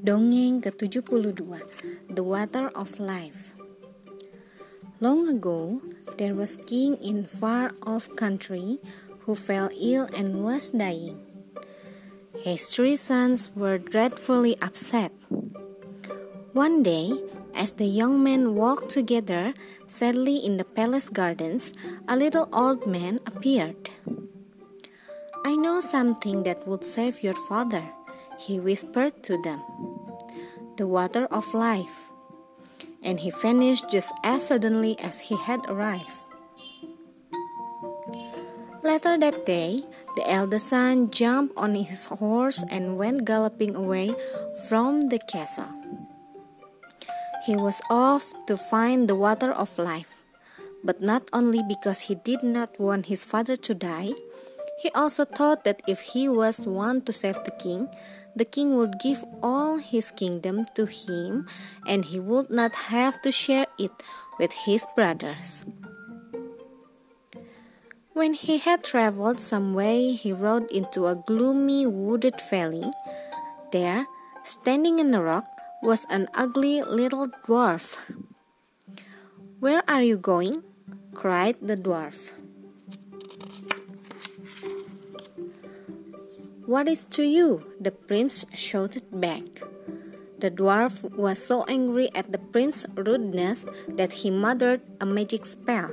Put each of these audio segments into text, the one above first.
Dongeng ke-72 The Water of Life Long ago, there was a king in far off country who fell ill and was dying. His three sons were dreadfully upset. One day, as the young men walked together sadly in the palace gardens, a little old man appeared. I know something that would save your father, he whispered to them the water of life. And he vanished just as suddenly as he had arrived. Later that day, the eldest son jumped on his horse and went galloping away from the castle. He was off to find the water of life, but not only because he did not want his father to die, he also thought that if he was one to save the king, the king would give all his kingdom to him and he would not have to share it with his brothers. When he had traveled some way, he rode into a gloomy wooded valley. There, standing in a rock, was an ugly little dwarf. Where are you going? cried the dwarf. What is to you? the prince shouted back. The dwarf was so angry at the prince's rudeness that he muttered a magic spell.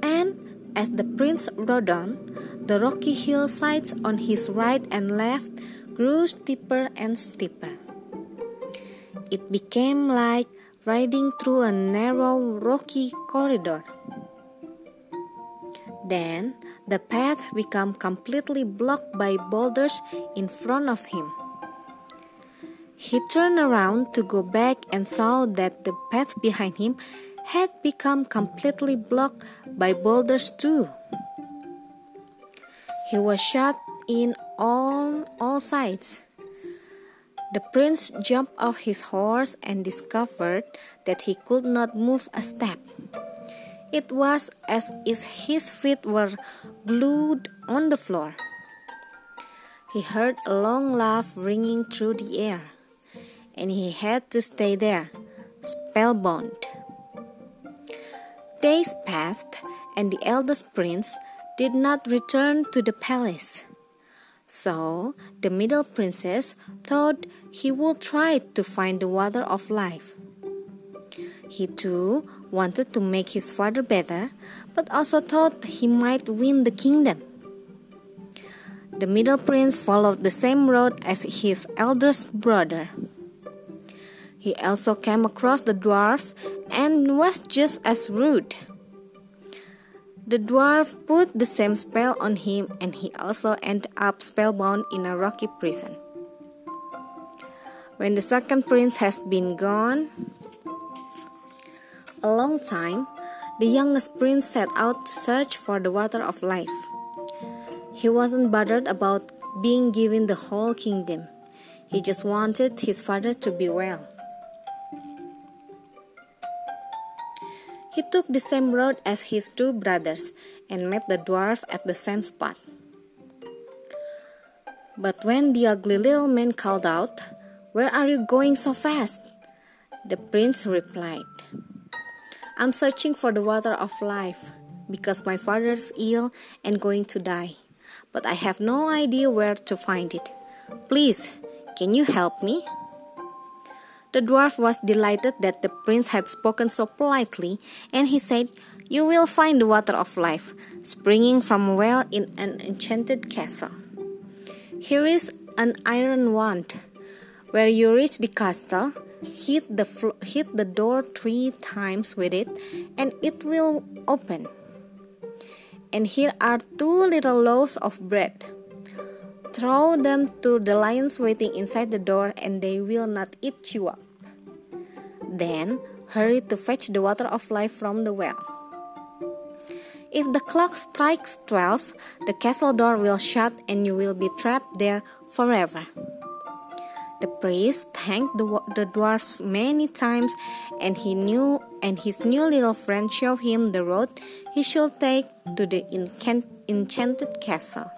And as the prince rode on, the rocky hillsides on his right and left grew steeper and steeper. It became like riding through a narrow rocky corridor. Then the path became completely blocked by boulders in front of him. He turned around to go back and saw that the path behind him had become completely blocked by boulders too. He was shut in on all sides. The prince jumped off his horse and discovered that he could not move a step. It was as if his feet were glued on the floor. He heard a long laugh ringing through the air, and he had to stay there, spellbound. Days passed, and the eldest prince did not return to the palace. So the middle princess thought he would try to find the water of life. He too wanted to make his father better, but also thought he might win the kingdom. The middle prince followed the same road as his eldest brother. He also came across the dwarf and was just as rude. The dwarf put the same spell on him and he also ended up spellbound in a rocky prison. When the second prince has been gone, a long time, the youngest prince set out to search for the water of life. He wasn't bothered about being given the whole kingdom. He just wanted his father to be well. He took the same road as his two brothers and met the dwarf at the same spot. But when the ugly little man called out, Where are you going so fast? The prince replied, I'm searching for the water of life because my father's ill and going to die, but I have no idea where to find it. Please, can you help me? The dwarf was delighted that the prince had spoken so politely, and he said, You will find the water of life, springing from a well in an enchanted castle. Here is an iron wand. Where you reach the castle, hit the hit the door three times with it and it will open. And here are two little loaves of bread. Throw them to the lions waiting inside the door and they will not eat you up. Then hurry to fetch the water of life from the well. If the clock strikes 12 the castle door will shut and you will be trapped there forever the priest thanked the, the dwarfs many times, and he knew and his new little friend showed him the road he should take to the enchanted castle.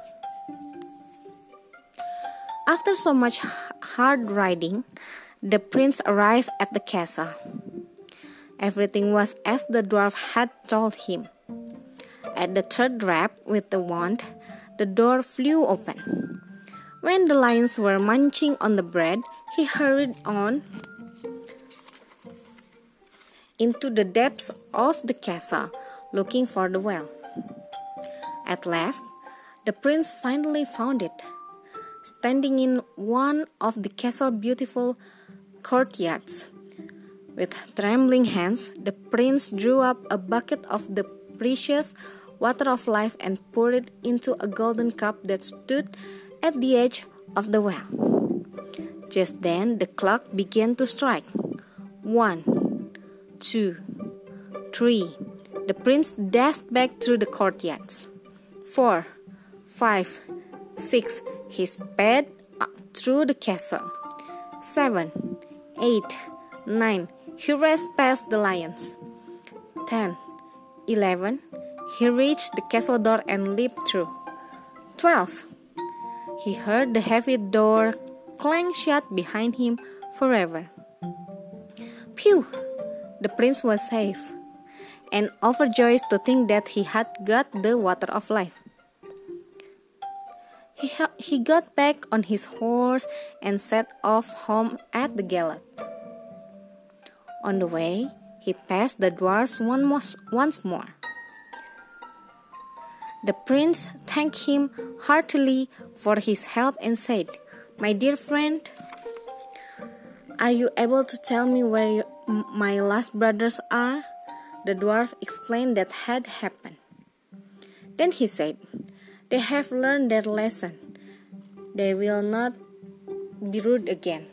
After so much hard riding, the prince arrived at the castle. Everything was as the dwarf had told him. At the third rap with the wand, the door flew open. When the lions were munching on the bread, he hurried on into the depths of the castle, looking for the well. At last, the prince finally found it. Standing in one of the castle's beautiful courtyards, with trembling hands, the prince drew up a bucket of the precious water of life and poured it into a golden cup that stood at the edge of the well. Just then, the clock began to strike. One, two, three. The prince dashed back through the courtyards. Four, five, six. He sped up through the castle. Seven, eight, nine. He raced past the lions. Ten, eleven. He reached the castle door and leaped through. Twelve. He heard the heavy door clang shut behind him forever. Phew! The prince was safe, and overjoyed to think that he had got the water of life. He, he got back on his horse and set off home at the gallop. On the way, he passed the dwarfs once more. The prince thanked him heartily for his help and said, My dear friend, are you able to tell me where you, my last brothers are? The dwarf explained that had happened. Then he said, They have learned their lesson. They will not be rude again.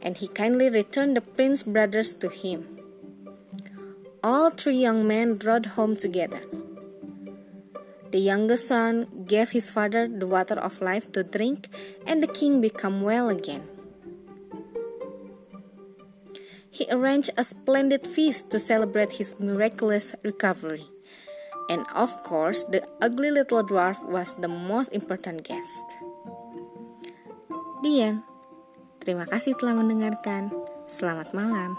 And he kindly returned the prince's brothers to him. All three young men rode home together. The youngest son gave his father the water of life to drink, and the king became well again. He arranged a splendid feast to celebrate his miraculous recovery. And of course, the ugly little dwarf was the most important guest. The. Terima kasih telah mendengarkan. Selamat malam.